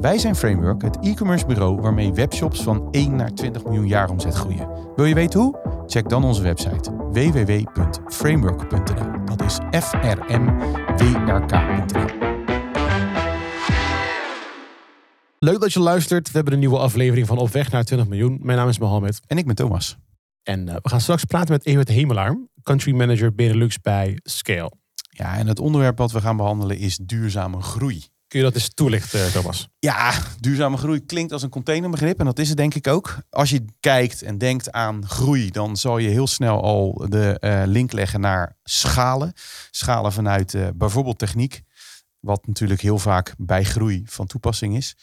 Wij zijn Framework, het e-commerce bureau waarmee webshops van 1 naar 20 miljoen jaar omzet groeien. Wil je weten hoe? Check dan onze website www.framework.nl. Dat is f r m w r k.nl. Leuk dat je luistert. We hebben een nieuwe aflevering van Op weg naar 20 miljoen. Mijn naam is Mohammed. En ik ben Thomas. En uh, we gaan straks praten met Evert Hemelaar, country manager Benelux bij Scale. Ja, en het onderwerp wat we gaan behandelen is duurzame groei. Kun je dat eens toelichten, Thomas? Ja, duurzame groei klinkt als een containerbegrip en dat is het denk ik ook. Als je kijkt en denkt aan groei, dan zal je heel snel al de uh, link leggen naar schalen. Schalen vanuit uh, bijvoorbeeld techniek, wat natuurlijk heel vaak bij groei van toepassing is.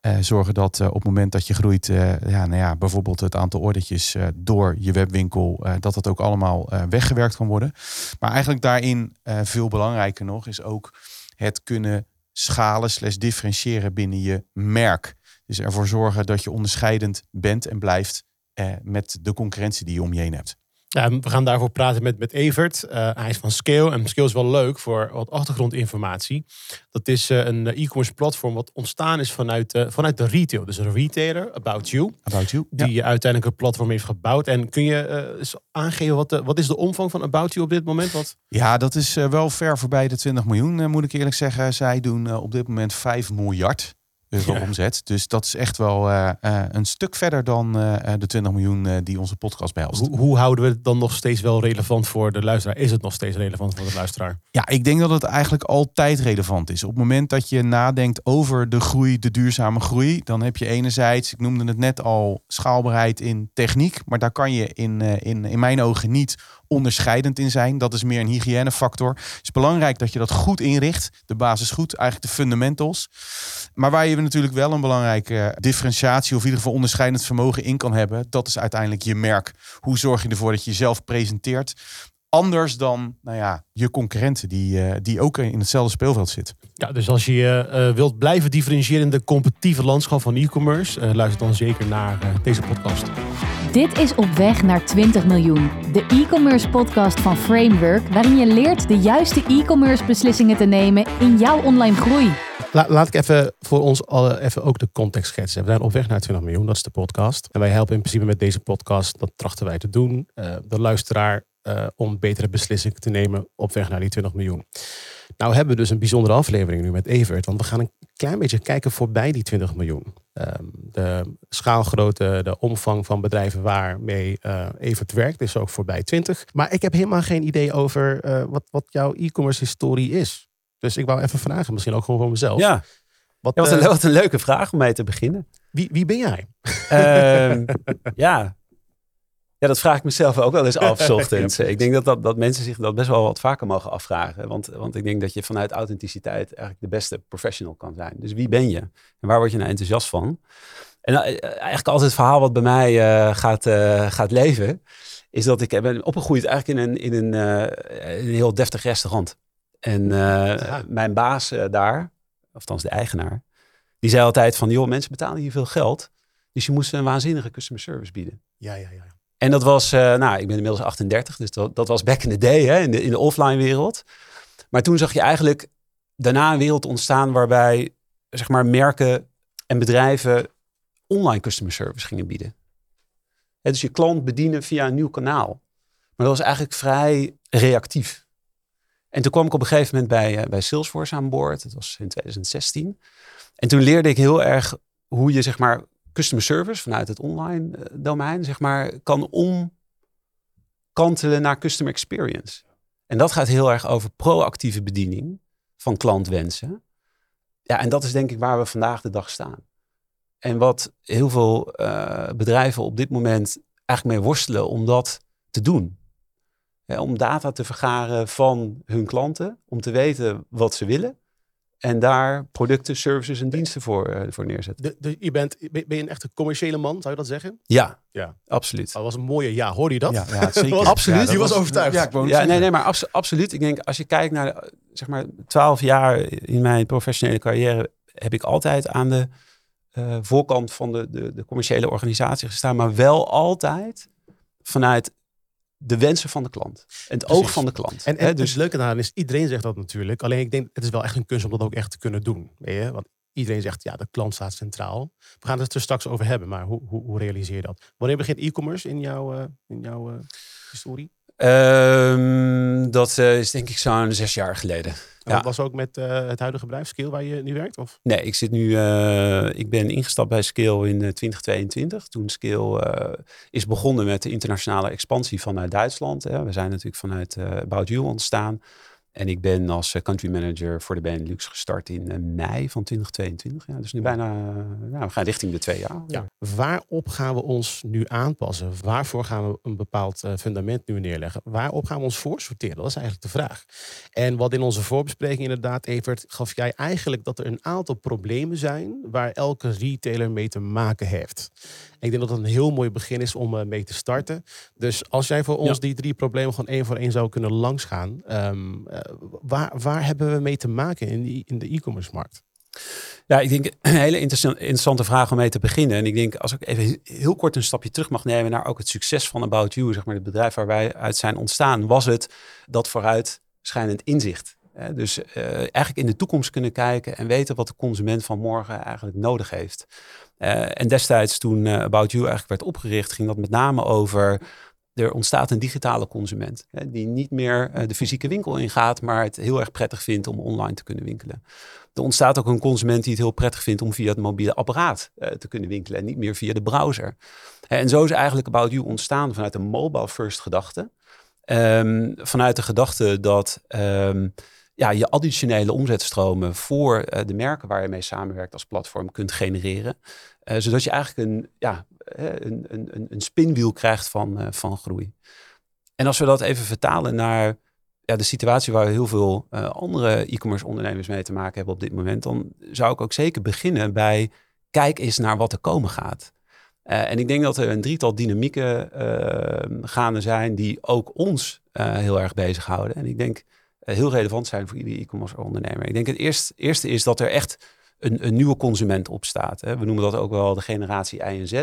Uh, zorgen dat op het moment dat je groeit, ja, nou ja, bijvoorbeeld het aantal ordertjes door je webwinkel, dat dat ook allemaal weggewerkt kan worden. Maar eigenlijk daarin veel belangrijker nog is ook het kunnen schalen slash differentiëren binnen je merk. Dus ervoor zorgen dat je onderscheidend bent en blijft eh, met de concurrentie die je om je heen hebt. We gaan daarvoor praten met, met Evert. Uh, hij is van Scale. En Scale is wel leuk voor wat achtergrondinformatie. Dat is uh, een e-commerce platform wat ontstaan is vanuit, uh, vanuit de retail. Dus een retailer, About You. About You. Die ja. uiteindelijk een platform heeft gebouwd. En kun je eens aangeven, wat, de, wat is de omvang van About You op dit moment? Wat? Ja, dat is wel ver voorbij de 20 miljoen, moet ik eerlijk zeggen. Zij doen op dit moment 5 miljard euro ja. omzet. Dus dat is echt wel uh, uh, een stuk verder dan uh, de 20 miljoen die onze podcast behelst. Hoe, hoe, houden we het dan nog steeds wel relevant voor de luisteraar? Is het nog steeds relevant voor de luisteraar? Ja, ik denk dat het eigenlijk altijd relevant is. Op het moment dat je nadenkt over de groei, de duurzame groei, dan heb je enerzijds, ik noemde het net al, schaalbaarheid in techniek. Maar daar kan je in, in, in mijn ogen niet onderscheidend in zijn. Dat is meer een hygiënefactor. Het is belangrijk dat je dat goed inricht. De basis goed, eigenlijk de fundamentals. Maar waar je natuurlijk wel een belangrijke differentiatie of in ieder geval onderscheidend vermogen in kan hebben, dat is uiteindelijk je merk. Hoe zorg je ervoor dat je jezelf presenteert? Anders dan nou ja, je concurrenten die, uh, die ook in hetzelfde speelveld zitten. Ja, dus als je uh, wilt blijven differentiëren in de competitieve landschap van e-commerce, uh, luister dan zeker naar deze podcast. Dit is Op Weg naar 20 miljoen, de e-commerce podcast van Framework, waarin je leert de juiste e-commerce beslissingen te nemen in jouw online groei. La, laat ik even voor ons alle even ook de context schetsen. We zijn op weg naar 20 miljoen, dat is de podcast. En wij helpen in principe met deze podcast, dat trachten wij te doen, de luisteraar uh, om betere beslissingen te nemen op weg naar die 20 miljoen. Nou hebben we dus een bijzondere aflevering nu met Evert, want we gaan een klein beetje kijken voorbij die 20 miljoen. Um, de schaalgrootte, de omvang van bedrijven waarmee uh, Evert werkt is ook voorbij 20. Maar ik heb helemaal geen idee over uh, wat, wat jouw e-commerce historie is. Dus ik wou even vragen, misschien ook gewoon voor mezelf. Ja, wat, ja, wat, een, wat een leuke vraag om mee te beginnen. Wie, wie ben jij? Uh, ja, ja, dat vraag ik mezelf ook wel eens af, ochtends. Ik denk dat, dat, dat mensen zich dat best wel wat vaker mogen afvragen. Want, want ik denk dat je vanuit authenticiteit eigenlijk de beste professional kan zijn. Dus wie ben je? En waar word je nou enthousiast van? En uh, eigenlijk altijd het verhaal wat bij mij uh, gaat, uh, gaat leven, is dat ik ben opgegroeid eigenlijk in een, in een, een heel deftig restaurant. En ja. mijn baas daar, althans de eigenaar, die zei altijd van, joh, mensen betalen hier veel geld. Dus je moest een waanzinnige customer service bieden. Ja, ja, ja. En dat was, uh, nou, ik ben inmiddels 38, dus dat, dat was back in the day, hè, in, de, in de offline wereld. Maar toen zag je eigenlijk daarna een wereld ontstaan waarbij, zeg maar, merken en bedrijven online customer service gingen bieden. Dus je klant bedienen via een nieuw kanaal. Maar dat was eigenlijk vrij reactief. En toen kwam ik op een gegeven moment bij, uh, bij Salesforce aan boord. Dat was in 2016. En toen leerde ik heel erg hoe je, zeg maar, customer service vanuit het online eh, domein, zeg maar, kan omkantelen naar customer experience. En dat gaat heel erg over proactieve bediening van klantwensen. Ja, en dat is denk ik waar we vandaag de dag staan. En wat heel veel uh, bedrijven op dit moment eigenlijk mee worstelen om dat te doen. Om data te vergaren van hun klanten, om te weten wat ze willen En daar producten, services en diensten voor, uh, voor neerzetten. De, de, je bent, ben je een echte commerciële man, zou je dat zeggen? Ja, ja. absoluut. Dat was een mooie ja. Hoorde je dat? Ja, ja zeker. was, absoluut. Ja, je was, overtuigd. Ja, ik ja nee, nee, maar abso absoluut. Ik denk, als je kijkt naar, de, zeg maar, twaalf jaar in mijn professionele carrière, heb ik altijd aan de uh, voorkant van de, de, de commerciële organisatie gestaan. Maar wel altijd vanuit de wensen van de klant. En het oog van de klant. En, en dus het leuke daaraan is, iedereen zegt dat natuurlijk. Alleen ik denk, het is wel echt een kunst om dat ook echt te kunnen doen. Weet je? Want iedereen zegt, ja, de klant staat centraal. We gaan het er straks over hebben, maar hoe, hoe, hoe realiseer je dat? Wanneer begint e-commerce in jouw, uh, in jouw uh, historie? Um, dat uh, is denk ik zo'n zes jaar geleden. Ja. Dat was ook met uh, het huidige bedrijf Skill waar je nu werkt? Of? Nee, ik zit nu. Uh, ik ben ingestapt bij Skill in 2022. Toen Skill is begonnen met de internationale expansie vanuit Duitsland. Hè. We zijn natuurlijk vanuit About You ontstaan. En ik ben als eh, country manager voor de Benelux gestart in eh, mei van 2022. Ja, dus nu bijna, nou, we gaan richting de twee jaar. Ja. Waarop gaan we ons nu aanpassen? Waarvoor gaan we een bepaald fundament nu neerleggen? Waarop gaan we ons voorsorteren? Dat is eigenlijk de vraag. En wat in onze voorbespreking inderdaad, Evert, gaf jij eigenlijk dat er een aantal problemen zijn waar elke retailer mee te maken heeft. Ik denk dat dat een heel mooi begin is om mee te starten. Dus als jij voor ons die drie problemen gewoon één voor één zou kunnen langsgaan. Um, waar, waar hebben we mee te maken in, die, in de e-commerce markt? Ja, ik denk een hele interessante vraag om mee te beginnen. En ik denk, als ik even heel kort een stapje terug mag nemen naar ook het succes van About You, zeg maar het bedrijf waar wij uit zijn ontstaan, was het dat vooruitschijnend inzicht. Dus uh, eigenlijk in de toekomst kunnen kijken en weten wat de consument van morgen eigenlijk nodig heeft. Uh, en destijds toen uh, About You eigenlijk werd opgericht, ging dat met name over er ontstaat een digitale consument. Hè, die niet meer uh, de fysieke winkel ingaat, maar het heel erg prettig vindt om online te kunnen winkelen. Er ontstaat ook een consument die het heel prettig vindt om via het mobiele apparaat uh, te kunnen winkelen en niet meer via de browser. En zo is eigenlijk About You ontstaan vanuit een mobile first gedachte. Um, vanuit de gedachte dat um, ja, je additionele omzetstromen voor uh, de merken waar je mee samenwerkt als platform kunt genereren. Uh, zodat je eigenlijk een, ja, een, een, een spinwiel krijgt van, uh, van groei. En als we dat even vertalen naar ja, de situatie waar heel veel andere e-commerce ondernemers mee te maken hebben op dit moment, dan zou ik ook zeker beginnen bij kijk eens naar wat er komen gaat. en ik denk dat er een drietal dynamieken gaande zijn die ook ons heel erg bezighouden. En ik denk eh, heel relevant zijn voor iedere e-commerce ondernemer. Ik denk het eerste, eerste is dat er echt een, een nieuwe consument opstaat. Hè. We noemen dat ook wel de generatie I en Z,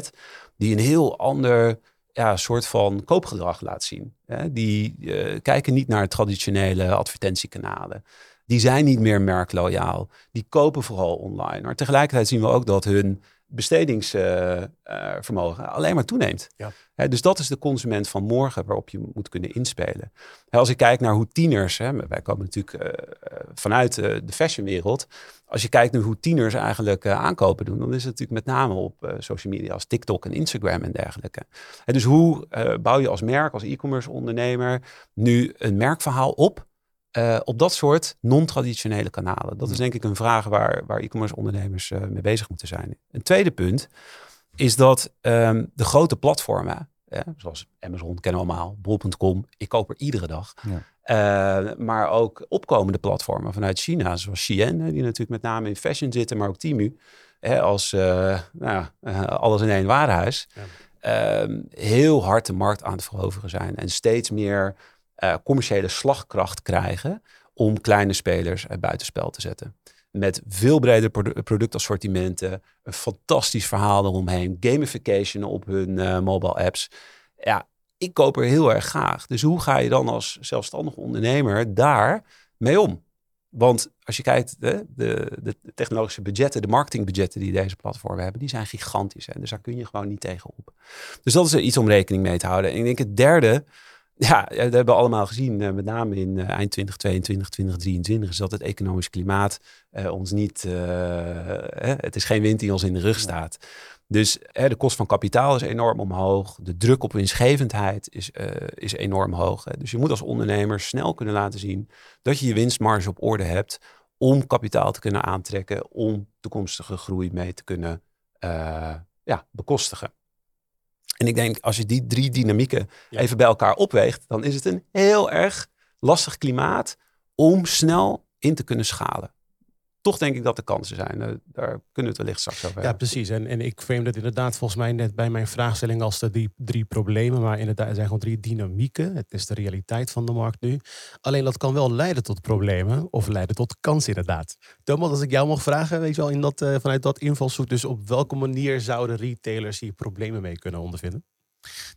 die een heel ander ja, soort van koopgedrag laat zien. Hè. Die uh, kijken niet naar traditionele advertentiekanalen. Die zijn niet meer merkloyaal. Die kopen vooral online. Maar tegelijkertijd zien we ook dat hun bestedingsvermogen alleen maar toeneemt. Ja. dus dat is de consument van morgen waarop je moet kunnen inspelen. als ik kijk naar hoe tieners, wij komen natuurlijk uh, vanuit uh, de fashionwereld. Als je kijkt naar hoe tieners eigenlijk aankopen doen, dan is het natuurlijk met name op social media als TikTok en Instagram en dergelijke. dus hoe bouw je als merk, als e-commerce ondernemer nu een merkverhaal op uh, op dat soort non-traditionele kanalen. Dat is denk ik een vraag waar, waar e-commerce ondernemers uh, mee bezig moeten zijn. Een tweede punt is dat um, de grote platformen, zoals Amazon kennen we allemaal, bol.com, ik koop er iedere dag. Ja. Uh, maar ook opkomende platformen vanuit China, zoals Shein, die natuurlijk met name in fashion zitten, maar ook Timu, hè, als nou, alles in één warenhuis. Ja. Ehm, heel hard de markt aan het veroveren zijn en steeds meer uh, commerciële slagkracht krijgen om kleine spelers uh, buitenspel te zetten. Met veel breder productassortimenten, een fantastisch verhaal eromheen, gamification op hun uh, mobile apps. Ja, ik koop er heel erg graag. Dus hoe ga je dan als zelfstandig ondernemer daar mee om? Want als je kijkt, de, de, de, technologische budgetten, de marketingbudgetten die deze platformen hebben, die zijn gigantisch. Hè? Dus daar kun je gewoon niet tegenop. Dus dat is iets om rekening mee te houden. En ik denk het derde, ja, dat hebben we allemaal gezien, uh, met name in uh, eind 2022, 2023, is dat het economisch klimaat uh, ons niet, hè, het is geen wind die ons in de rug staat. Dus hè, de kost van kapitaal is enorm omhoog, de druk op winstgevendheid is, is enorm hoog. Hè. Dus je moet als ondernemer snel kunnen laten zien dat je je winstmarge op orde hebt om kapitaal te kunnen aantrekken, om toekomstige groei mee te kunnen ja, bekostigen. En ik denk, als je die drie dynamieken even bij elkaar opweegt, dan is het een heel erg lastig klimaat om snel in te kunnen schalen. Toch denk ik dat de kansen zijn. Uh, daar kunnen we het wellicht straks over hebben. Ja, precies. En, en ik frame dat inderdaad volgens mij net bij mijn vraagstelling als de drie, drie problemen. Maar inderdaad, er zijn gewoon drie dynamieken. Het is de realiteit van de markt nu. Alleen dat kan wel leiden tot problemen of leiden tot kansen inderdaad. Thomas, als ik jou mag vragen, weet je wel, in dat, uh, vanuit dat invalshoek. Dus op welke manier zouden retailers hier problemen mee kunnen ondervinden?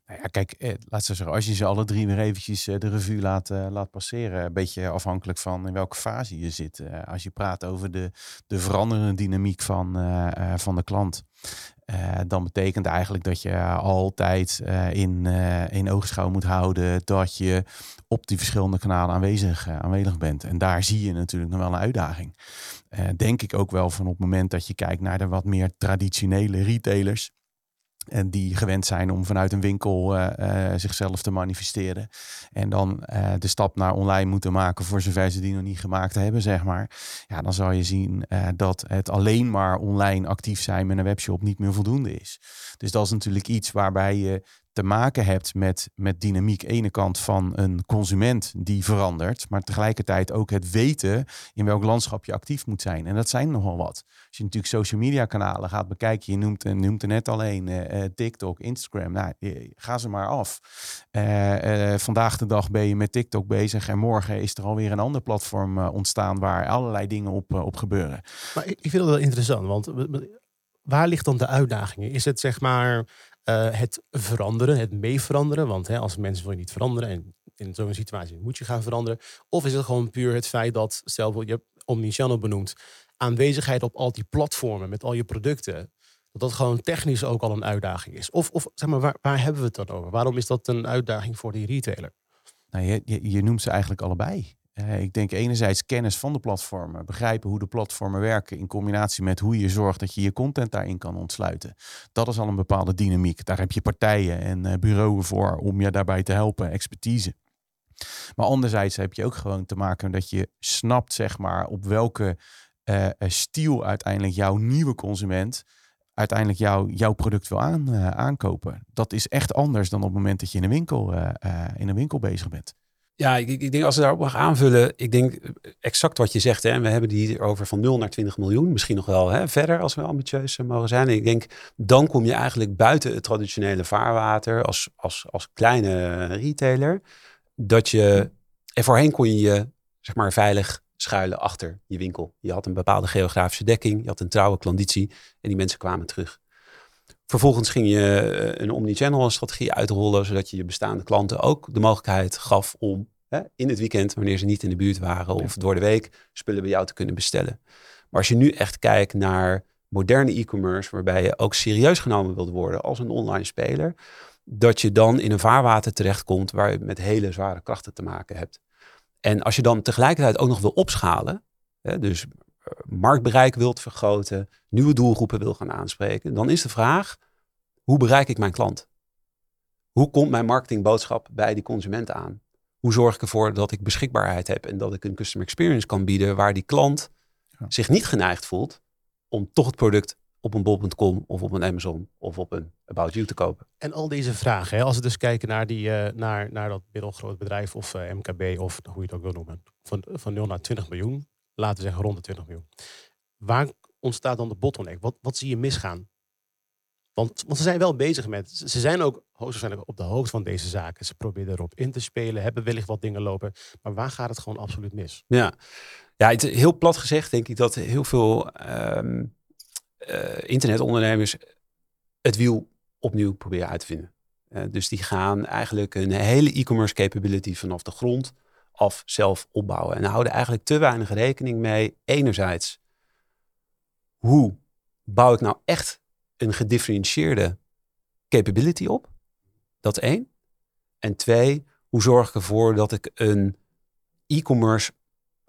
Nou ja, kijk, eh, laat ze zeggen, als je ze alle drie weer eventjes eh, de revue laat, eh, laat passeren, een beetje afhankelijk van in welke fase je zit. Als je praat over de, de veranderende dynamiek van, van de klant, dan betekent eigenlijk dat je altijd in, in oogschouw moet houden dat je op die verschillende kanalen aanwezig, aanwezig bent. En daar zie je natuurlijk nog wel een uitdaging. denk ik ook wel van op het moment dat je kijkt naar de wat meer traditionele retailers en die gewend zijn om vanuit een winkel uh, zichzelf te manifesteren. En dan uh, de stap naar online moeten maken voor zover ze die nog niet gemaakt hebben, zeg maar. Ja, dan zal je zien dat het alleen maar online actief zijn met een webshop niet meer voldoende is. Dus dat is natuurlijk iets waarbij je te maken hebt met, met dynamiek. Ene kant van een consument die verandert, maar tegelijkertijd ook het weten in welk landschap je actief moet zijn. En dat zijn nogal wat. Als je natuurlijk social media kanalen gaat bekijken, je noemt, noemt er net alleen uh, TikTok, Instagram, nou, ga ze maar af. Vandaag de dag ben je met TikTok bezig en morgen is er alweer een ander platform ontstaan waar allerlei dingen op, op gebeuren. Maar ik, ik vind het wel interessant, want waar ligt dan de uitdaging? Is het zeg maar uh, het veranderen, het mee veranderen. Want hè, als mensen wil je niet veranderen en in zo'n situatie moet je gaan veranderen. Of is het gewoon puur het feit dat, stel je hebt omnichannel benoemd, aanwezigheid op al die platformen met al je producten, dat dat gewoon technisch ook al een uitdaging is. Of, of zeg maar, waar, waar hebben we het dan over? Waarom is dat een uitdaging voor die retailer? Nou, je, je noemt ze eigenlijk allebei. Uh, ik denk enerzijds kennis van de platformen, begrijpen hoe de platformen werken in combinatie met hoe je zorgt dat je je content daarin kan ontsluiten. Dat is al een bepaalde dynamiek. Daar heb je partijen en uh, bureaus voor om je daarbij te helpen, expertise. Maar anderzijds heb je ook gewoon te maken dat je snapt, zeg maar, op welke uh, stiel uiteindelijk jouw nieuwe consument uiteindelijk jou, jouw product wil aan, aankopen. Dat is echt anders dan op het moment dat je in een winkel, in een winkel bezig bent. Ja, ik, ik, denk als we daarop mag aanvullen, ik denk eh, exact wat je zegt. Hè, we hebben die over van 0 naar 20 miljoen, misschien nog wel hè, verder als we ambitieus eh, mogen zijn. Ik denk, dan kom je eigenlijk buiten het traditionele vaarwater als, als, als kleine retailer. Dat je, en voorheen kon je je zeg maar veilig schuilen achter je winkel. Je had een bepaalde geografische dekking, je had een trouwe klanditie en die mensen kwamen terug. Vervolgens ging je eh, een omnichannel strategie uitrollen, zodat je je bestaande klanten ook de mogelijkheid gaf om hè, in het weekend, wanneer ze niet in de buurt waren of door de week, spullen bij jou te kunnen bestellen. Maar als je nu echt kijkt naar moderne e-commerce, waarbij je ook serieus genomen wilt worden als een online speler, dat je dan in een vaarwater terechtkomt waar je met hele zware krachten te maken hebt. En als je dan tegelijkertijd ook nog wil opschalen, hè, dus marktbereik wilt vergroten, nieuwe doelgroepen wil gaan aanspreken, dan is de vraag: hoe bereik ik mijn klant? Hoe komt mijn marketingboodschap bij die consument aan? Hoe zorg ik ervoor dat ik beschikbaarheid heb en dat ik een customer experience kan bieden waar die klant zich niet geneigd voelt om toch het product op een bol.com of op een Amazon of op een About You te kopen. En al deze vragen, hè, als we dus kijken naar, die, uh, naar, naar dat middelgroot bedrijf of uh, eh, MKB of hoe je het ook wil noemen, van, van 0 naar 20 miljoen, laten we zeggen rond de 20 miljoen. Waar ontstaat dan de bottleneck? Wat, wat zie je misgaan? Want, want ze zijn wel bezig met, ze zijn ook hoogstwaarschijnlijk op de hoogte van deze zaken. Ze proberen erop in te spelen, hebben wellicht wat dingen lopen. Maar waar gaat het gewoon absoluut mis? Ja, ja heel plat gezegd denk ik dat heel veel um, uh, internetondernemers het wiel opnieuw proberen uit te vinden. Uh, dus die gaan eigenlijk een hele e-commerce capability vanaf de grond af zelf opbouwen. En houden eigenlijk te weinig rekening mee. Enerzijds, hoe bouw ik nou echt een gedifferentieerde capability op? Dat één. En twee, hoe zorg ik ervoor dat ik een e-commerce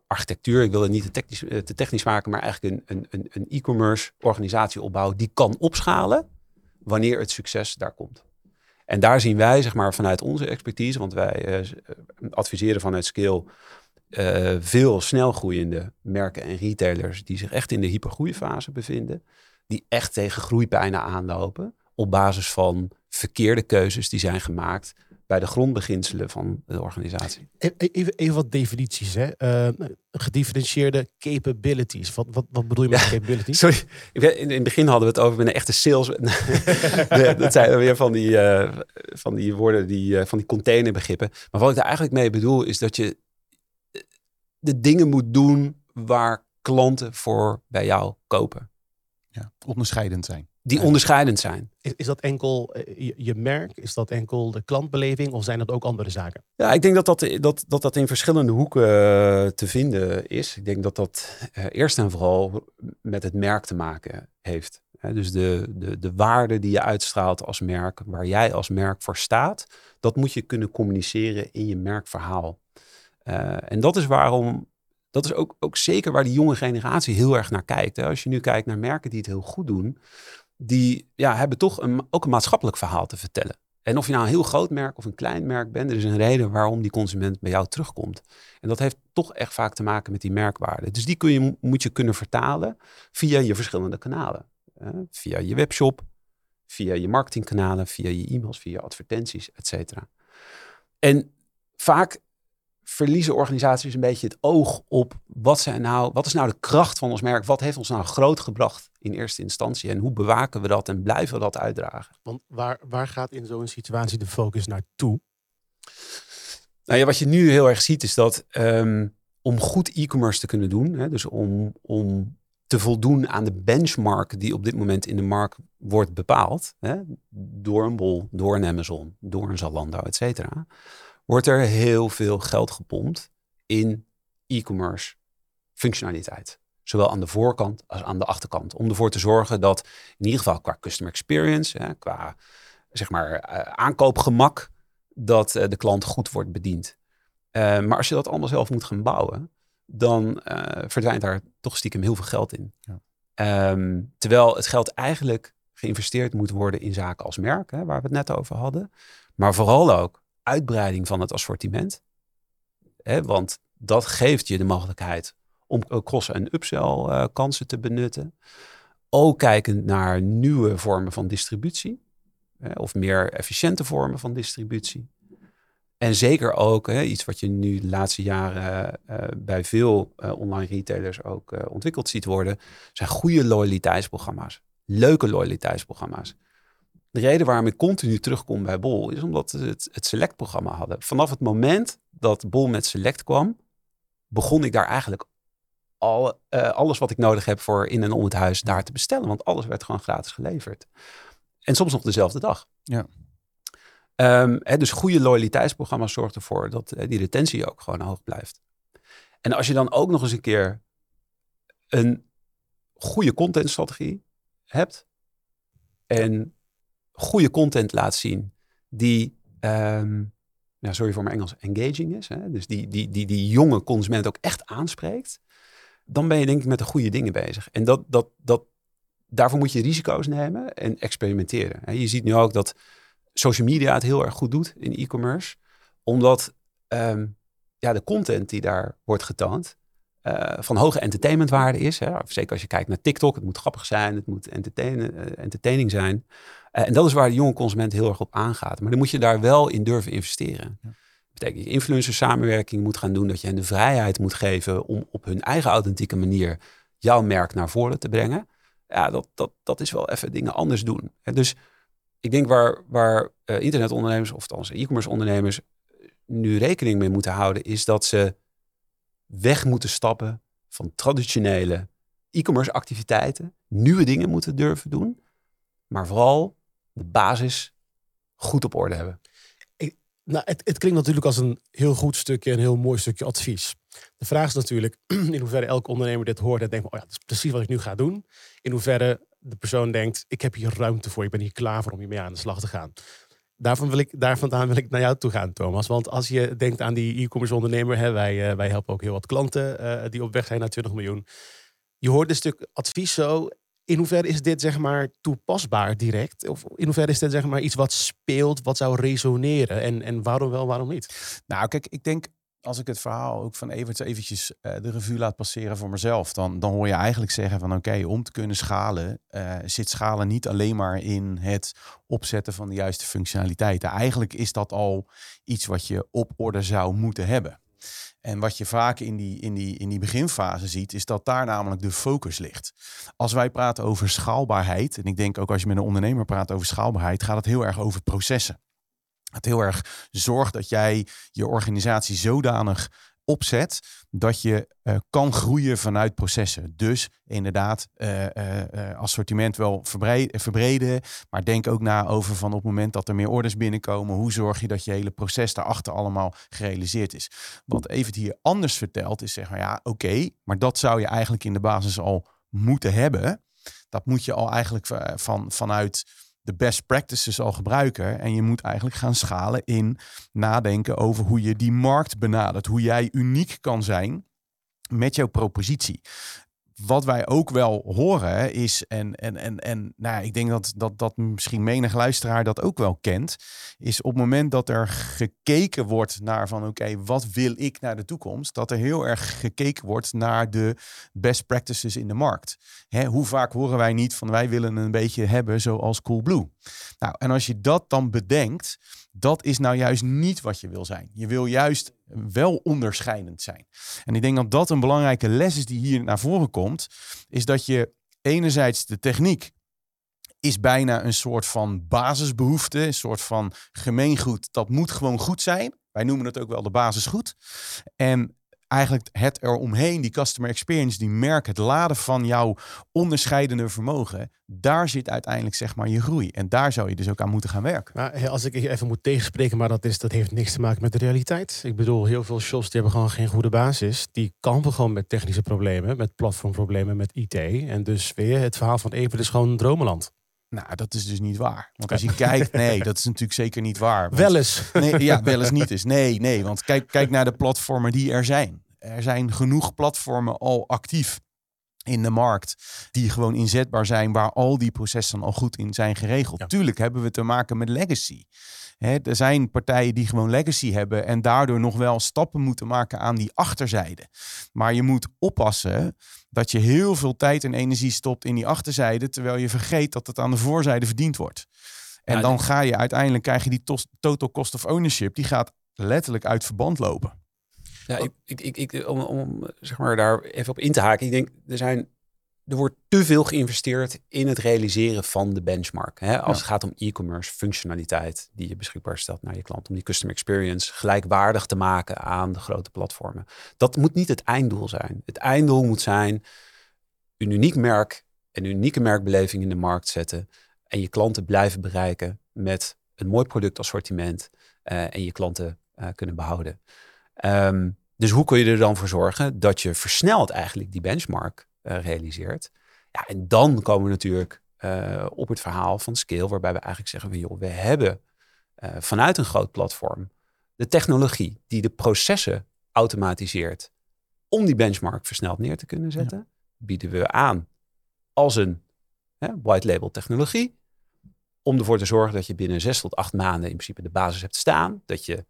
architectuur, ik wil het niet te technisch, eh, te technisch maken, maar eigenlijk een, een, een e-commerce organisatie opbouw die kan opschalen wanneer het succes daar komt. En daar zien wij, zeg maar, vanuit onze expertise, want wij uh, adviseren vanuit Scale uh, veel snel groeiende merken en retailers die zich echt in de hypergroeifase bevinden, die echt tegen groeipijnen aanlopen op basis van verkeerde keuzes die zijn gemaakt bij de grondbeginselen van de organisatie. E- e- Even, even wat definities. Hè? Eh, gedifferentieerde capabilities. Wat, wat, wat bedoel je met capabilities? Sorry, ik weet- in, in het begin hadden we het over met een echte sales. Nee, dat zijn weer van die, eh, van die woorden, die, eh, van die containerbegrippen. Maar wat ik daar eigenlijk mee bedoel, is dat je de dingen moet doen waar klanten voor bij jou kopen. Ja, onderscheidend zijn. Die onderscheidend zijn. Is, is dat enkel eh, je, je merk? Is dat enkel de klantbeleving? Of zijn dat ook andere zaken? Ja, ik denk dat dat, dat, dat, dat in verschillende hoeken eh, te vinden is. Ik denk dat dat eh, eerst en vooral met het merk te maken heeft. Dus de, de, de waarde die je uitstraalt als merk, waar jij als merk voor staat, dat moet je kunnen communiceren in je merkverhaal. En dat is waarom, dat is ook, ook zeker waar die jonge generatie heel erg naar kijkt. Hè. Als je nu kijkt naar merken die het heel goed doen, die ja, hebben toch een, ook een maatschappelijk verhaal te vertellen. En of je nou een heel groot merk of een klein merk bent, er is een reden waarom die consument bij jou terugkomt. En dat heeft toch echt vaak te maken met die merkwaarde. Dus die kun je, moet je kunnen vertalen via je verschillende kanalen. Eh, via je webshop, via je marketingkanalen, via je e-mails, via je advertenties, et cetera. En vaak verliezen organisaties een beetje het oog op wat, zijn nou, wat is nou de kracht van ons merk? Wat heeft ons nou groot gebracht in eerste instantie? En hoe bewaken we dat en blijven we dat uitdragen? Want waar, waar gaat in zo'n situatie de focus naartoe? Nou ja, wat je nu heel erg ziet is dat ehm, om goed e-commerce te kunnen doen, hè, dus om, om te voldoen aan de benchmark die op dit moment in de markt wordt bepaald, hè, door een Bol, door een Amazon, door een Zalando, et cetera, wordt er heel veel geld gepompt in e-commerce functionaliteit. Zowel aan de voorkant als aan de achterkant. Om ervoor te zorgen dat in ieder geval qua customer experience, hè, qua zeg maar, eh, aankoopgemak, dat eh, de klant goed wordt bediend. Eh, maar als je dat allemaal zelf moet gaan bouwen, dan verdwijnt daar toch stiekem heel veel geld in. Ja. Ehm, terwijl het geld eigenlijk geïnvesteerd moet worden in zaken als merk, hè, waar we het net over hadden. Maar vooral ook uitbreiding van het assortiment. Hè, want dat geeft je de mogelijkheid om cross- en upsell eh, kansen te benutten. Ook kijkend naar nieuwe vormen van distributie. hè, of meer efficiënte vormen van distributie. En zeker ook hè, iets wat je nu de laatste jaren eh, bij veel eh, online retailers ook eh, ontwikkeld ziet worden, zijn goede loyaliteitsprogramma's. Leuke loyaliteitsprogramma's. De reden waarom ik continu terugkom bij Bol is omdat we het, het Select-programma hadden. Vanaf het moment dat Bol met Select kwam, begon ik daar eigenlijk al, eh, alles wat ik nodig heb voor in en om het huis daar te bestellen. Want alles werd gewoon gratis geleverd. En soms nog dezelfde dag. Ja. Ehm, hè, dus goede loyaliteitsprogramma's zorgen ervoor dat eh, die retentie ook gewoon hoog blijft. En als je dan ook nog eens een keer een goede contentstrategie hebt en goede content laat zien die, ehm, sorry voor mijn Engels, engaging is. Hè? Dus die, die, die, die jonge consument ook echt aanspreekt. Dan ben je denk ik met de goede dingen bezig. En dat, dat, dat, daarvoor moet je risico's nemen en experimenteren. Je ziet nu ook dat social media het heel erg goed doet in e-commerce. Omdat ehm, ja, de content die daar wordt getoond eh, van hoge entertainmentwaarde is. Hè? Zeker als je kijkt naar TikTok. Het moet grappig zijn, het moet entertainen, eh, entertaining zijn. Eh, en dat is waar de jonge consument heel erg op aangaat. Maar dan moet je daar wel in durven investeren. Ja. Dat betekent dat je influencer samenwerking moet gaan doen. Dat je hen de vrijheid moet geven om op hun eigen authentieke manier jouw merk naar voren te brengen. Ja, dat, dat, dat is wel even dingen anders doen. Dus ik denk waar, waar eh, internetondernemers of althans e-commerce ondernemers nu rekening mee moeten houden, is dat ze weg moeten stappen van traditionele e-commerce activiteiten, nieuwe dingen moeten durven doen, maar vooral de basis goed op orde hebben. Nou, het, het klinkt natuurlijk als een heel goed stukje, een heel mooi stukje advies. De vraag is natuurlijk in hoeverre elke ondernemer dit hoort en denkt, oh ja, dat is precies wat ik nu ga doen. In hoeverre de persoon denkt, ik heb hier ruimte voor, ik ben hier klaar voor om hiermee aan de slag te gaan. Daarvan wil ik, daar vandaan wil ik naar jou toe gaan, Thomas. Want als je denkt aan die e-commerce ondernemer, hè, wij, eh, wij helpen ook heel wat klanten eh, die op weg zijn naar 20 miljoen. Je hoort een stuk advies zo. In hoeverre is dit zeg maar toepasbaar direct? Of in hoeverre is dit zeg maar iets wat speelt, wat zou resoneren? En, en waarom wel, waarom niet? Nou, kijk, ik denk als ik het verhaal ook van Evert eventjes uh, de revue laat passeren voor mezelf, dan, dan hoor je eigenlijk zeggen van oké, om te kunnen schalen, uh, zit schalen niet alleen maar in het opzetten van de juiste functionaliteiten. Eigenlijk is dat al iets wat je op orde zou moeten hebben. En wat je vaak in die, in, die, in die beginfase ziet, is dat daar namelijk de focus ligt. Als wij praten over schaalbaarheid, en ik denk ook als je met een ondernemer praat over schaalbaarheid, gaat het heel erg over processen. Het heel erg zorgt dat jij je organisatie zodanig opzet dat je uh, kan groeien vanuit processen. Dus inderdaad, uh, uh, assortiment wel verbreden, maar denk ook na over van op het moment dat er meer orders binnenkomen, hoe zorg je dat je hele proces daarachter allemaal gerealiseerd is. Wat even hier anders vertelt is zeg maar ja, oké, maar dat zou je eigenlijk in de basis al moeten hebben. Dat moet je al eigenlijk van, vanuit de best practices al gebruiken. En je moet eigenlijk gaan schalen in nadenken over hoe je die markt benadert. Hoe jij uniek kan zijn met jouw propositie wat wij ook wel horen is, en, en, en, en nou, ik denk dat, dat, dat misschien menig luisteraar dat ook wel kent, is op het moment dat er gekeken wordt naar van oké, wat wil ik naar de toekomst, dat er heel erg gekeken wordt naar de best practices in de markt. Hè, hoe vaak horen wij niet van wij willen een beetje hebben zoals Coolblue. Nou, en als je dat dan bedenkt, dat is nou juist niet wat je wil zijn. Je wil juist wel onderscheidend zijn. En ik denk dat dat een belangrijke les is die hier naar voren komt, is dat je enerzijds de techniek is bijna een soort van basisbehoefte, een soort van gemeengoed. Dat moet gewoon goed zijn. Wij noemen het ook wel de basisgoed. En eigenlijk het eromheen, die customer experience, die merk, het laden van jouw onderscheidende vermogen, daar zit uiteindelijk zeg maar je groei. En daar zou je dus ook aan moeten gaan werken. Maar als ik even moet tegenspreken, maar dat, is, dat heeft niks te maken met de realiteit. Ik bedoel, heel veel shops die hebben gewoon geen goede basis. Die kampen gewoon met technische problemen, met platformproblemen, met IT. En dus weer het verhaal van Even is gewoon dromenland. Nou, dat is dus niet waar. Want als je kijkt, nee, dat is natuurlijk zeker niet waar. wel eens. Nee, ja, wel eens niet is. Nee, nee, want kijk, kijk naar de platformen die er zijn. Er zijn genoeg platformen al actief in de markt die gewoon inzetbaar zijn, waar al die processen al goed in zijn geregeld. Tuurlijk hebben we te maken met legacy. er zijn partijen die gewoon legacy hebben en daardoor nog wel stappen moeten maken aan die achterzijde. Maar je moet oppassen dat je heel veel tijd en energie stopt in die achterzijde, terwijl je vergeet dat het aan de voorzijde verdiend wordt. En dan ga je uiteindelijk, krijg je die total cost of ownership, die gaat letterlijk uit verband lopen. Ja, ik, ik, ik, om, om zeg maar daar even op in te haken. Ik denk, er zijn er wordt te veel geïnvesteerd in het realiseren van de benchmark. Hè? Als het gaat om e-commerce functionaliteit die je beschikbaar stelt naar je klant. Om die customer experience gelijkwaardig te maken aan de grote platformen. Dat moet niet het einddoel zijn. Het einddoel moet zijn een uniek merk, een unieke merkbeleving in de markt zetten. En je klanten blijven bereiken met een mooi productassortiment. Uh, en je klanten uh, kunnen behouden. Um, dus hoe kun je er dan voor zorgen dat je versneld eigenlijk die benchmark uh, realiseert? Ja, en dan komen we natuurlijk uh, op het verhaal van scale, waarbij we eigenlijk zeggen van joh, we hebben uh, vanuit een groot platform de technologie die de processen automatiseert om die benchmark versneld neer te kunnen zetten, ja. bieden we aan als een hè, white label technologie. Om ervoor te zorgen dat je binnen zes tot acht maanden in principe de basis hebt staan. Dat je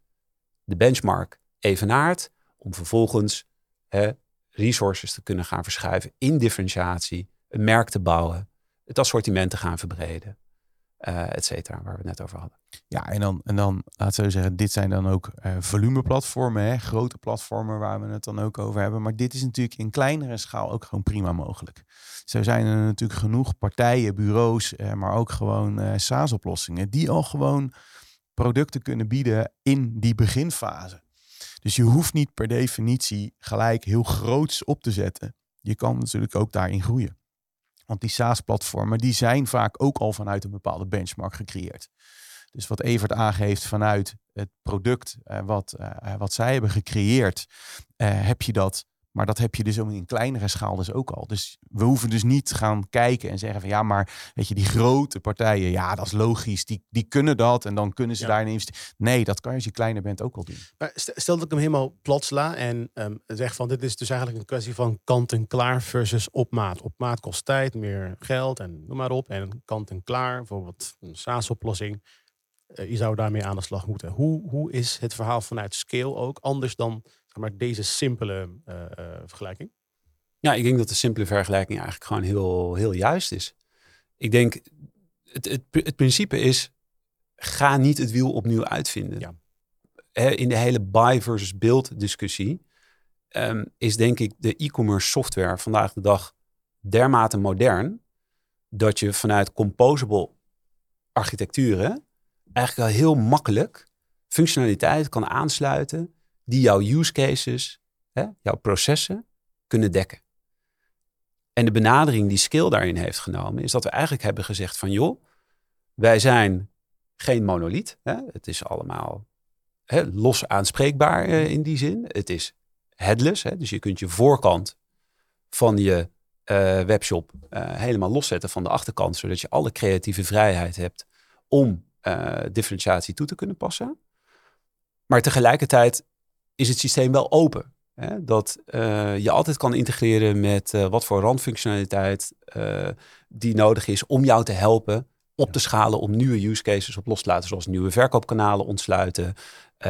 de benchmark evenaart. Om vervolgens resources te kunnen gaan verschuiven in differentiatie, een merk te bouwen, het assortiment te gaan verbreden, uh, et cetera, waar we het net over hadden. Ja, en dan, en dan laat zo zeggen, dit zijn dan ook uh, volumeplatformen, hè, grote platformen waar we het dan ook over hebben. Maar dit is natuurlijk in kleinere schaal ook gewoon prima mogelijk. Zo zijn er natuurlijk genoeg partijen, bureaus, uh, maar ook gewoon SaaS-oplossingen die al gewoon producten kunnen bieden in die beginfase. Dus je hoeft niet per definitie gelijk heel groots op te zetten. Je kan natuurlijk ook daarin groeien. Want die SaaS-platformen die zijn vaak ook al vanuit een bepaalde benchmark gecreëerd. Dus wat Evert aangeeft vanuit het product uh, wat, uh, wat zij hebben gecreëerd, heb je dat maar dat heb je dus ook in kleinere schaal dus ook al. Dus we hoeven dus niet gaan kijken en zeggen van ja, maar weet je, die grote partijen, ja, dat is logisch. Die, die kunnen dat en dan kunnen ze ja. daarin investeren. Nee, dat kan je als je kleiner bent ook al doen. Maar stel dat ik hem helemaal plat sla en um, zeg van dit is dus eigenlijk een kwestie van kant en klaar versus op maat. Op maat kost tijd, meer geld en noem maar op. En kant en klaar, bijvoorbeeld een SaaS-oplossing je zou daarmee aan de slag moeten. Hoe, hoe is het verhaal vanuit scale ook anders dan maar, deze simpele vergelijking? Ja, ik denk dat de simpele vergelijking eigenlijk gewoon heel, heel juist is. Ik denk, het, het, het principe is, ga niet het wiel opnieuw uitvinden. Ja. In de hele buy versus build discussie um, is denk ik de e-commerce software vandaag de dag dermate modern dat je vanuit composable architecturen eigenlijk wel heel makkelijk functionaliteit kan aansluiten die jouw use cases, hè, jouw processen kunnen dekken. En de benadering die Skill daarin heeft genomen, is dat we eigenlijk hebben gezegd van joh, wij zijn geen monolith. Hè? Het is allemaal hè, los aanspreekbaar eh, in die zin. Het is headless, hè? dus je kunt je voorkant van je uh, webshop uh, helemaal loszetten van de achterkant, zodat je alle creatieve vrijheid hebt om differentiatie toe te kunnen passen. Maar tegelijkertijd is het systeem wel open. Hè, dat uh, je altijd kan integreren met uh, wat voor randfunctionaliteit uh, die nodig is om jou te helpen op te schalen om nieuwe use cases op los te laten, zoals nieuwe verkoopkanalen ontsluiten,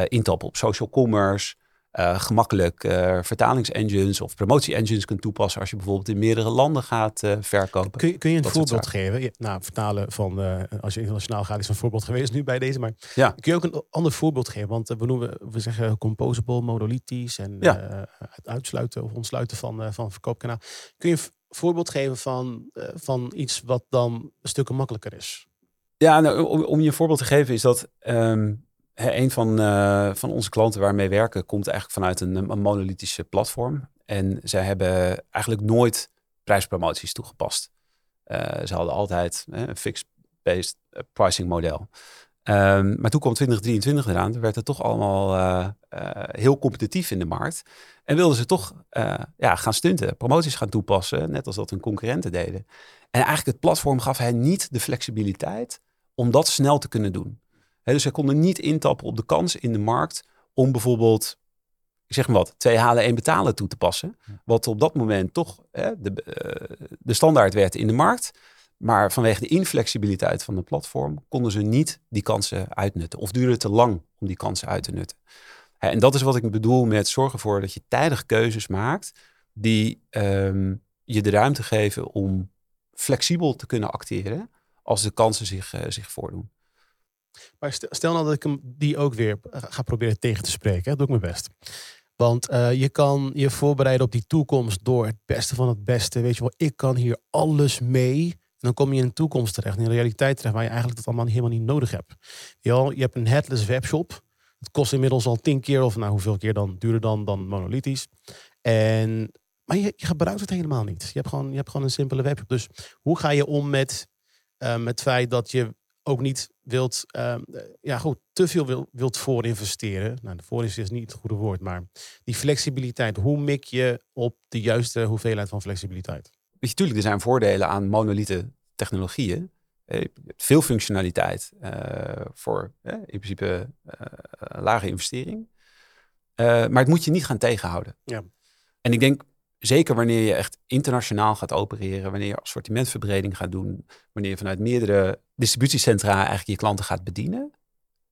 intappen op social commerce, uh, gemakkelijk uh, vertalingsengines of promotie-engines kunt toepassen als je bijvoorbeeld in meerdere landen gaat uh, verkopen. Kun je, kun je een voorbeeld geven? nou, vertalen van als je internationaal gaat is een voorbeeld geweest nu bij deze, maar ja. kun je ook een ander voorbeeld geven? Want we noemen, we zeggen composable, monolithisch en ja. het uitsluiten of ontsluiten van, van verkoopkanaal. Kun je een voorbeeld geven van, van iets wat dan stukken makkelijker is? Ja, nou, om, om, je een voorbeeld te geven is dat um, een van, uh, van onze klanten waarmee we werken komt eigenlijk vanuit een, monolithische platform. En zij hebben eigenlijk nooit prijspromoties toegepast. Uh, ze hadden altijd een fixed-based eh, pricing model. Um, maar toen kwam 2023 eraan, toen werd het toch allemaal heel competitief in de markt. En wilden ze toch ja, gaan stunten, promoties gaan toepassen, net als dat hun concurrenten deden. En eigenlijk het platform gaf hen niet de flexibiliteit om dat snel te kunnen doen dus zij konden niet intappen op de kans in de markt om bijvoorbeeld, ik zeg maar wat, twee halen, één betalen toe te passen. Wat op dat moment toch de, uh, de standaard werd in de markt. Maar vanwege de inflexibiliteit van de platform konden ze niet die kansen uitnutten. Of duurde het te lang om die kansen uit te nutten. En dat is wat ik bedoel met zorgen ervoor dat je tijdig keuzes maakt die um, je de ruimte geven om flexibel te kunnen acteren als de kansen zich, uh, zich voordoen. Maar stel nou dat ik hem die ook weer eh, ga proberen tegen te spreken. Dat doe ik mijn best. Want uh, je kan je voorbereiden op die toekomst door het beste van het beste. Weet je wel, ik kan hier alles mee. En dan kom je in een toekomst terecht, in een realiteit terecht, waar je eigenlijk dat allemaal helemaal niet nodig hebt. Je, je hebt een headless webshop. Het kost inmiddels al tien keer, of nou hoeveel keer dan, duurder dan, dan monolithisch. En, maar je, gebruikt het helemaal niet. Je hebt gewoon, je hebt gewoon een simpele webshop. Dus hoe ga je om met, uh, met het feit dat je ook niet wilt, uh, ja goed, te veel wil, wilt voorinvesteren. Nou, de voorinvesteren is niet het goede woord, maar die flexibiliteit. Hoe mik je op de juiste hoeveelheid van flexibiliteit? Weet je, natuurlijk, er zijn voordelen aan monolithe technologieën. Eh, veel functionaliteit uh, voor uh, in principe lage investering. maar het moet je niet gaan tegenhouden. Ja. En ik denk zeker wanneer je echt internationaal gaat opereren, wanneer je assortimentverbreding gaat doen, wanneer je vanuit meerdere distributiecentra eigenlijk je klanten gaat bedienen,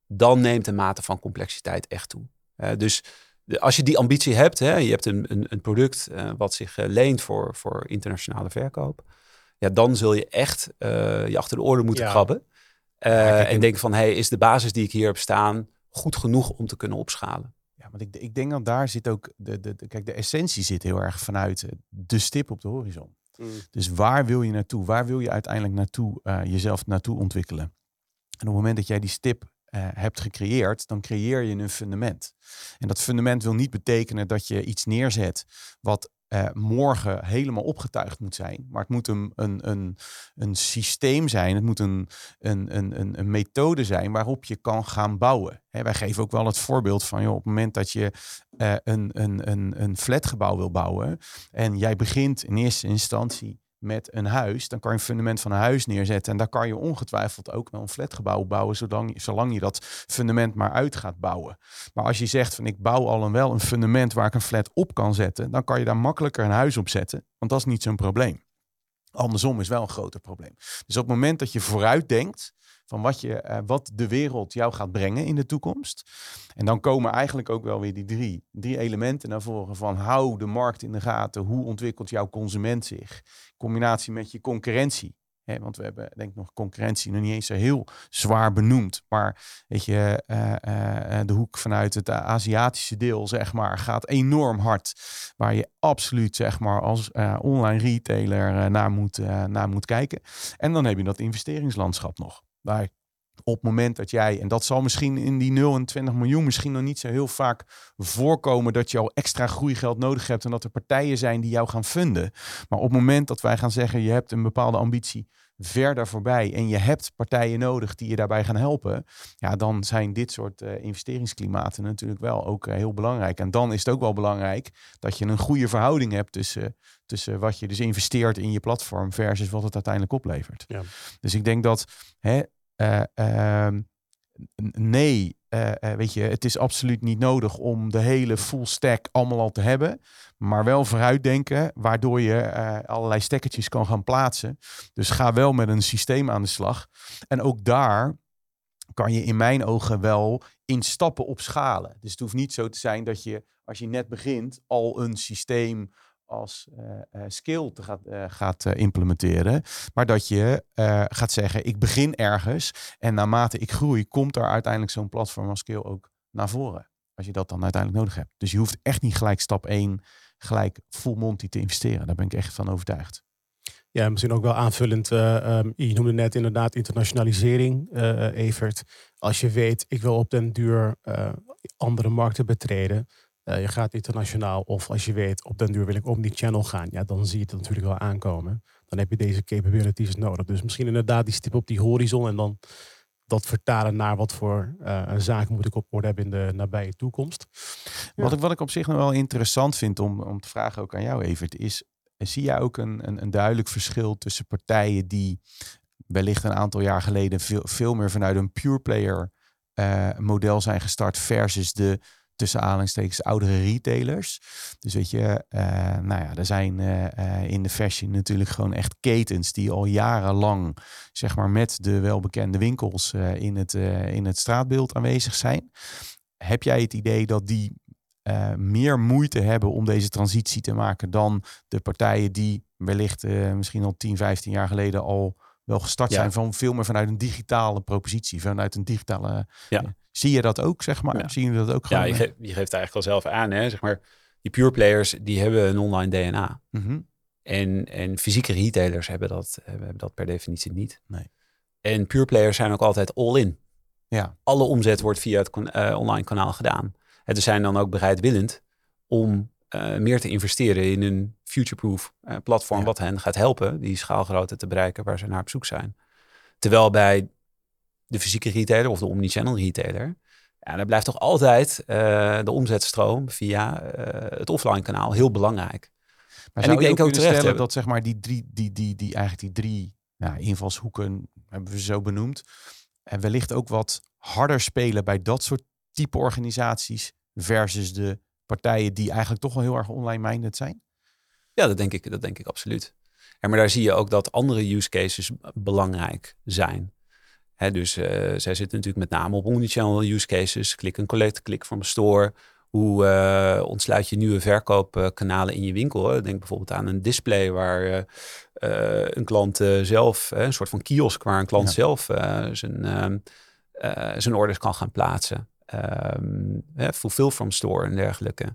dan neemt de mate van complexiteit echt toe. Uh, dus de, als je die ambitie hebt, hè, je hebt een, een, een product uh, wat zich uh, leent voor, voor internationale verkoop, ja, dan zul je echt je achter de oren moeten ja. krabben. en denken van, hey, is de basis die ik hier heb staan goed genoeg om te kunnen opschalen? Want ik, ik denk dat daar zit ook, de, de, de, kijk, de essentie zit heel erg vanuit eh, de stip op de horizon. Mm. Dus waar wil je naartoe? Waar wil je uiteindelijk naartoe, uh, jezelf naartoe ontwikkelen? En op het moment dat jij die stip uh, hebt gecreëerd, dan creëer je een fundament. En dat fundament wil niet betekenen dat je iets neerzet wat uh, morgen helemaal opgetuigd moet zijn. Maar het moet een, een, een, een systeem zijn. Het moet een, een, een, een methode zijn waarop je kan gaan bouwen. Hè, wij geven ook wel het voorbeeld van joh, op het moment dat je uh, een, een, een, een flatgebouw wil bouwen. En jij begint in eerste instantie met een huis, dan kan je een fundament van een huis neerzetten. En daar kan je ongetwijfeld ook wel een flatgebouw bouwen, zolang, zolang je dat fundament maar uit gaat bouwen. Maar als je zegt van ik bouw al een wel een fundament waar ik een flat op kan zetten, dan kan je daar makkelijker een huis op zetten, want dat is niet zo'n probleem. Andersom is wel een groter probleem. Dus op het moment dat je vooruit denkt, van wat, je, eh, wat de wereld jou gaat brengen in de toekomst. En dan komen eigenlijk ook wel weer die drie, drie elementen naar voren van hou de markt in de gaten. Hoe ontwikkelt jouw consument zich? Combinatie met je concurrentie want we hebben denk ik nog concurrentie nog niet eens zo heel zwaar benoemd. Maar weet je, uh, de hoek vanuit het Aziatische deel, zeg maar, gaat enorm hard. Waar je absoluut, zeg maar, als online retailer naar, moet, naar moet kijken. En dan heb je dat investeringslandschap nog. Waar op het moment dat jij, en dat zal misschien in die 0 en 20 miljoen misschien nog niet zo heel vaak voorkomen dat je al extra groeigeld nodig hebt en dat er partijen zijn die jou gaan funden. Maar op het moment dat wij gaan zeggen, je hebt een bepaalde ambitie verder voorbij en je hebt partijen nodig die je daarbij gaan helpen, ja, dan zijn dit soort uh, investeringsklimaten natuurlijk wel ook eh, heel belangrijk. En dan is het ook wel belangrijk dat je een goede verhouding hebt tussen, tussen wat je dus investeert in je platform versus wat het uiteindelijk oplevert. Ja. Dus ik denk dat hè, nee, uh, weet je, het is absoluut niet nodig om de hele full stack allemaal al te hebben. Maar wel vooruitdenken, waardoor je allerlei stekkertjes kan gaan plaatsen. Dus ga wel met een systeem aan de slag. En ook daar kan je in mijn ogen wel in stappen opschalen. Dus het hoeft niet zo te zijn dat je, als je net begint, al een systeem als uh, skill te gaat, uh, gaat implementeren. Maar dat je gaat zeggen, ik begin ergens en naarmate ik groei, komt daar uiteindelijk zo'n platform als skill ook naar voren. Als je dat dan uiteindelijk nodig hebt. Dus je hoeft echt niet gelijk stap 1 gelijk full monty te investeren. Daar ben ik echt van overtuigd. Ja, misschien ook wel aanvullend. Um, je noemde net inderdaad internationalisering, Evert. Als je weet, ik wil op den duur andere markten betreden uh, je gaat internationaal of als je weet op den duur wil ik die channel gaan, ja, dan zie je het natuurlijk wel aankomen. Dan heb je deze capabilities nodig. Dus misschien inderdaad die stip op die horizon en dan dat vertalen naar wat voor uh, een zaak moet ik op orde hebben in de nabije toekomst. Wat, ik, wat ik op zich nog wel interessant vind om, om te vragen ook aan jou, Evert, is zie jij ook een, een, een duidelijk verschil tussen partijen die wellicht een aantal jaar geleden veel, veel meer vanuit een pure player uh, model zijn gestart versus de tussen aanhalingstekens oudere retailers. Dus weet je, uh, nou ja, er zijn uh, in de fashion natuurlijk gewoon echt ketens die al jarenlang, zeg maar, met de welbekende winkels uh, in, het, in het straatbeeld aanwezig zijn. Heb jij het idee dat die meer moeite hebben om deze transitie te maken dan de partijen die wellicht misschien al 10, 15 jaar geleden al wel gestart zijn van veel meer vanuit een digitale propositie, vanuit een digitale. Ja. Zie je dat ook, zeg maar? Ja. Zie je dat ook gewoon? Ja, je, geeft, je geeft eigenlijk al zelf aan, hè? Zeg maar, die pure players, die hebben een online DNA. Mhm. en, en fysieke retailers hebben dat, hebben dat per definitie niet. Nee. En pure players zijn ook altijd all in. Ja. Alle omzet wordt via het uh, online kanaal gedaan. En ze zijn dan ook bereidwillend om uh, meer te investeren in een future-proof uh, platform, wat hen gaat helpen die schaalgrootte te bereiken waar ze naar op zoek zijn. Terwijl bij de fysieke retailer of de omnichannel retailer, ja, dan blijft toch altijd uh, de omzetstroom via het offline kanaal heel belangrijk. Maar en ik denk ook terecht stellen dat zeg maar die drie, die, die, die, eigenlijk die drie ja, invalshoeken hebben we zo benoemd. En wellicht ook wat harder spelen bij dat soort type organisaties versus de partijen die eigenlijk toch wel heel erg online minded zijn? Ja, dat denk ik, dat denk ik absoluut. En maar daar zie je ook dat andere use cases belangrijk zijn. Hè, dus uh, zij zitten natuurlijk met name op omnichannel use cases. Klik en collect, klik van de store. Hoe uh, ontsluit je nieuwe verkoopkanalen in je winkel? Denk bijvoorbeeld aan een display waar uh, een klant zelf, een soort van kiosk waar een klant zelf zijn, ehm, zijn orders kan gaan plaatsen um, fulfill from store en dergelijke.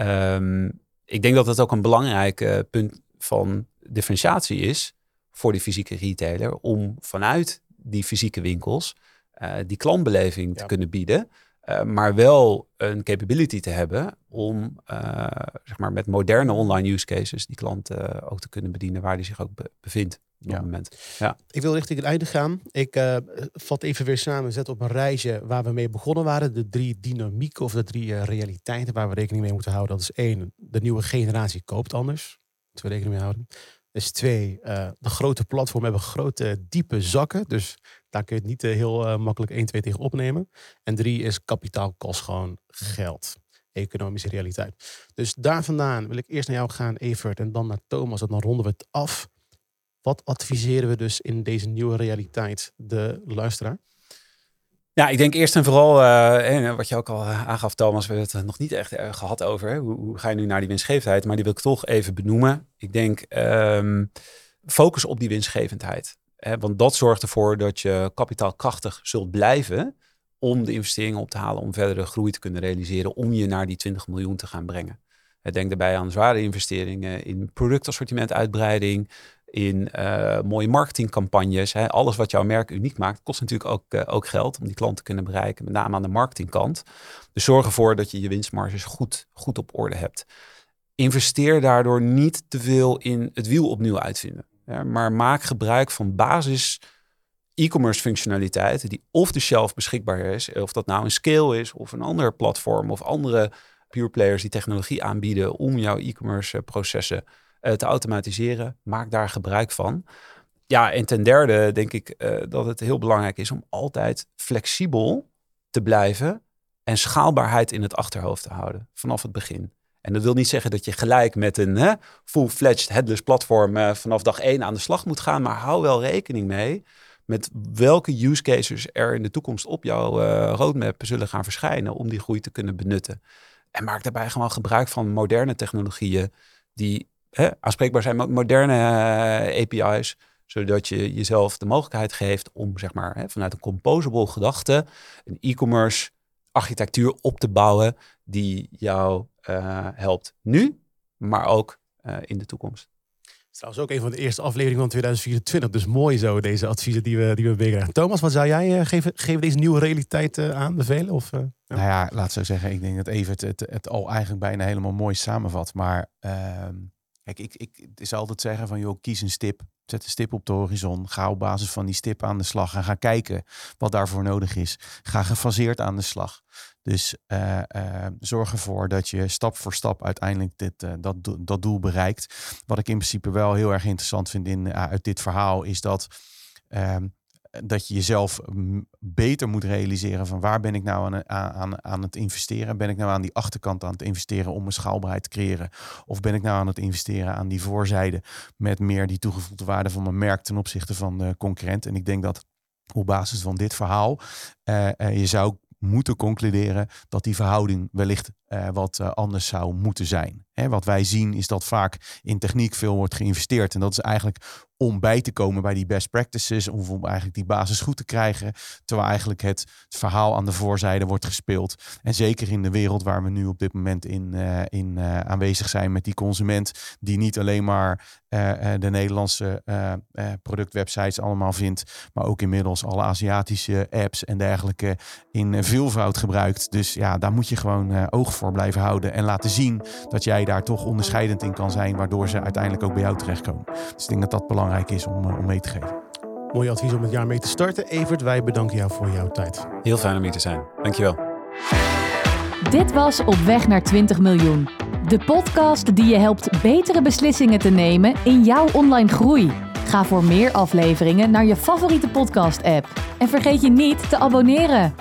Um, ik denk dat dat ook een belangrijk punt van differentiatie is voor die fysieke retailer om vanuit die fysieke winkels uh, die klantbeleving te kunnen bieden. Uh, maar wel een capability te hebben om uh, zeg maar met moderne online use cases die klant ook te kunnen bedienen waar die zich ook be bevindt ja. moment. Ja. Ik wil richting het einde gaan. Ik vat even weer samen, zet op een reisje waar we mee begonnen waren. De drie dynamieken of de drie realiteiten waar we rekening mee moeten houden. Dat is één, de nieuwe generatie koopt anders. Moeten we rekening mee houden. Is twee, uh, de grote platformen hebben grote, diepe zakken. Dus daar kun je het niet heel makkelijk 1, 2 tegen opnemen. En drie is kapitaal kost gewoon geld economische realiteit. Dus daar vandaan wil ik eerst naar jou gaan, Evert, en dan naar Thomas. En dan ronden we het af wat adviseren we dus in deze nieuwe realiteit de luisteraar? Ja, ik denk eerst en vooral, uh, wat je ook al aangaf Thomas, we hebben het nog niet echt gehad over. Hoe, hoe, ga je nu naar die winstgevendheid? Maar die wil ik toch even benoemen. Ik denk, um, focus op die winstgevendheid. Hè, want dat zorgt ervoor dat je kapitaalkrachtig zult blijven om de investeringen op te halen, om verdere groei te kunnen realiseren, om je naar die 20 miljoen te gaan brengen. Denk daarbij aan zware investeringen in productassortimentuitbreiding, in uh, mooie marketingcampagnes. Hè. Alles wat jouw merk uniek maakt, kost natuurlijk ook, uh, ook geld om die klant te kunnen bereiken, met name aan de marketingkant. Dus zorg ervoor dat je je winstmarges goed, goed op orde hebt. Investeer daardoor niet te veel in het wiel opnieuw uitvinden. Ja, maar maak gebruik van basis e-commerce functionaliteiten die off the shelf beschikbaar is. Of dat nou een Scale is of een ander platform of andere pure players die technologie aanbieden om jouw e-commerce processen uh, te automatiseren. Maak daar gebruik van. Ja, en ten derde denk ik uh, dat het heel belangrijk is om altijd flexibel te blijven en schaalbaarheid in het achterhoofd te houden vanaf het begin. En dat wil niet zeggen dat je gelijk met een full-fledged headless platform uh, vanaf dag één aan de slag moet gaan, maar hou wel rekening mee met welke use cases er in de toekomst op jouw roadmap zullen gaan verschijnen om die groei te kunnen benutten. En maak daarbij gewoon gebruik van moderne technologieën die hè, aanspreekbaar zijn met moderne uh, API's, zodat je jezelf de mogelijkheid geeft om zeg maar, hè, vanuit een composable gedachte een e-commerce architectuur op te bouwen die jou uh, helpt nu, maar ook uh, in de toekomst. Is trouwens ook een van de eerste afleveringen van 2024. Dus mooi zo, deze adviezen die we, die we meekrijgen. Thomas, wat zou jij uh, geven? Geven deze nieuwe realiteit aanbevelen? Of, ja. Nou ja, laat zo zeggen. Ik denk dat Evert het, het al eigenlijk bijna helemaal mooi samenvat. Maar ehm, Kijk, ik, ik, is altijd zeggen van, joh, kies een stip. Zet een stip op de horizon. Ga op basis van die stip aan de slag. En ga kijken wat daarvoor nodig is. Ga gefaseerd aan de slag. Dus uh, uh, zorg ervoor dat je stap voor stap uiteindelijk dit, uh, dat, dat doel bereikt. Wat ik in principe wel heel erg interessant vind in, uit dit verhaal is dat ehm, dat je jezelf beter moet realiseren van waar ben ik nou aan, aan, aan het investeren? Ben ik nou aan die achterkant aan het investeren om een schaalbaarheid te creëren? Of ben ik nou aan het investeren aan die voorzijde met meer die toegevoegde waarde van mijn merk ten opzichte van de concurrent? En ik denk dat op basis van dit verhaal uh, uh, je zou moeten concluderen dat die verhouding wellicht uh, wat uh, anders zou moeten zijn. Hè, wat wij zien is dat vaak in techniek veel wordt geïnvesteerd. En dat is eigenlijk om bij te komen bij die best practices, om eigenlijk die basis goed te krijgen, terwijl eigenlijk het, het verhaal aan de voorzijde wordt gespeeld. En zeker in de wereld waar we nu op dit moment in, uh, in aanwezig zijn met die consument, die niet alleen maar de Nederlandse productwebsites allemaal vindt, maar ook inmiddels alle Aziatische apps en dergelijke in veelvoud gebruikt. Dus ja, daar moet je gewoon oog voor blijven houden en laten zien dat jij daar toch onderscheidend in kan zijn, waardoor ze uiteindelijk ook bij jou terechtkomen. Dus ik denk dat dat belangrijk is om, om mee te geven. Mooi advies om het jaar mee te starten. Evert, wij bedanken jou voor jouw tijd. Heel fijn om hier te zijn. Dankjewel. Dit was Op weg naar 20 miljoen. De podcast die je helpt betere beslissingen te nemen in jouw online groei. Ga voor meer afleveringen naar je favoriete podcast-app. En vergeet je niet te abonneren.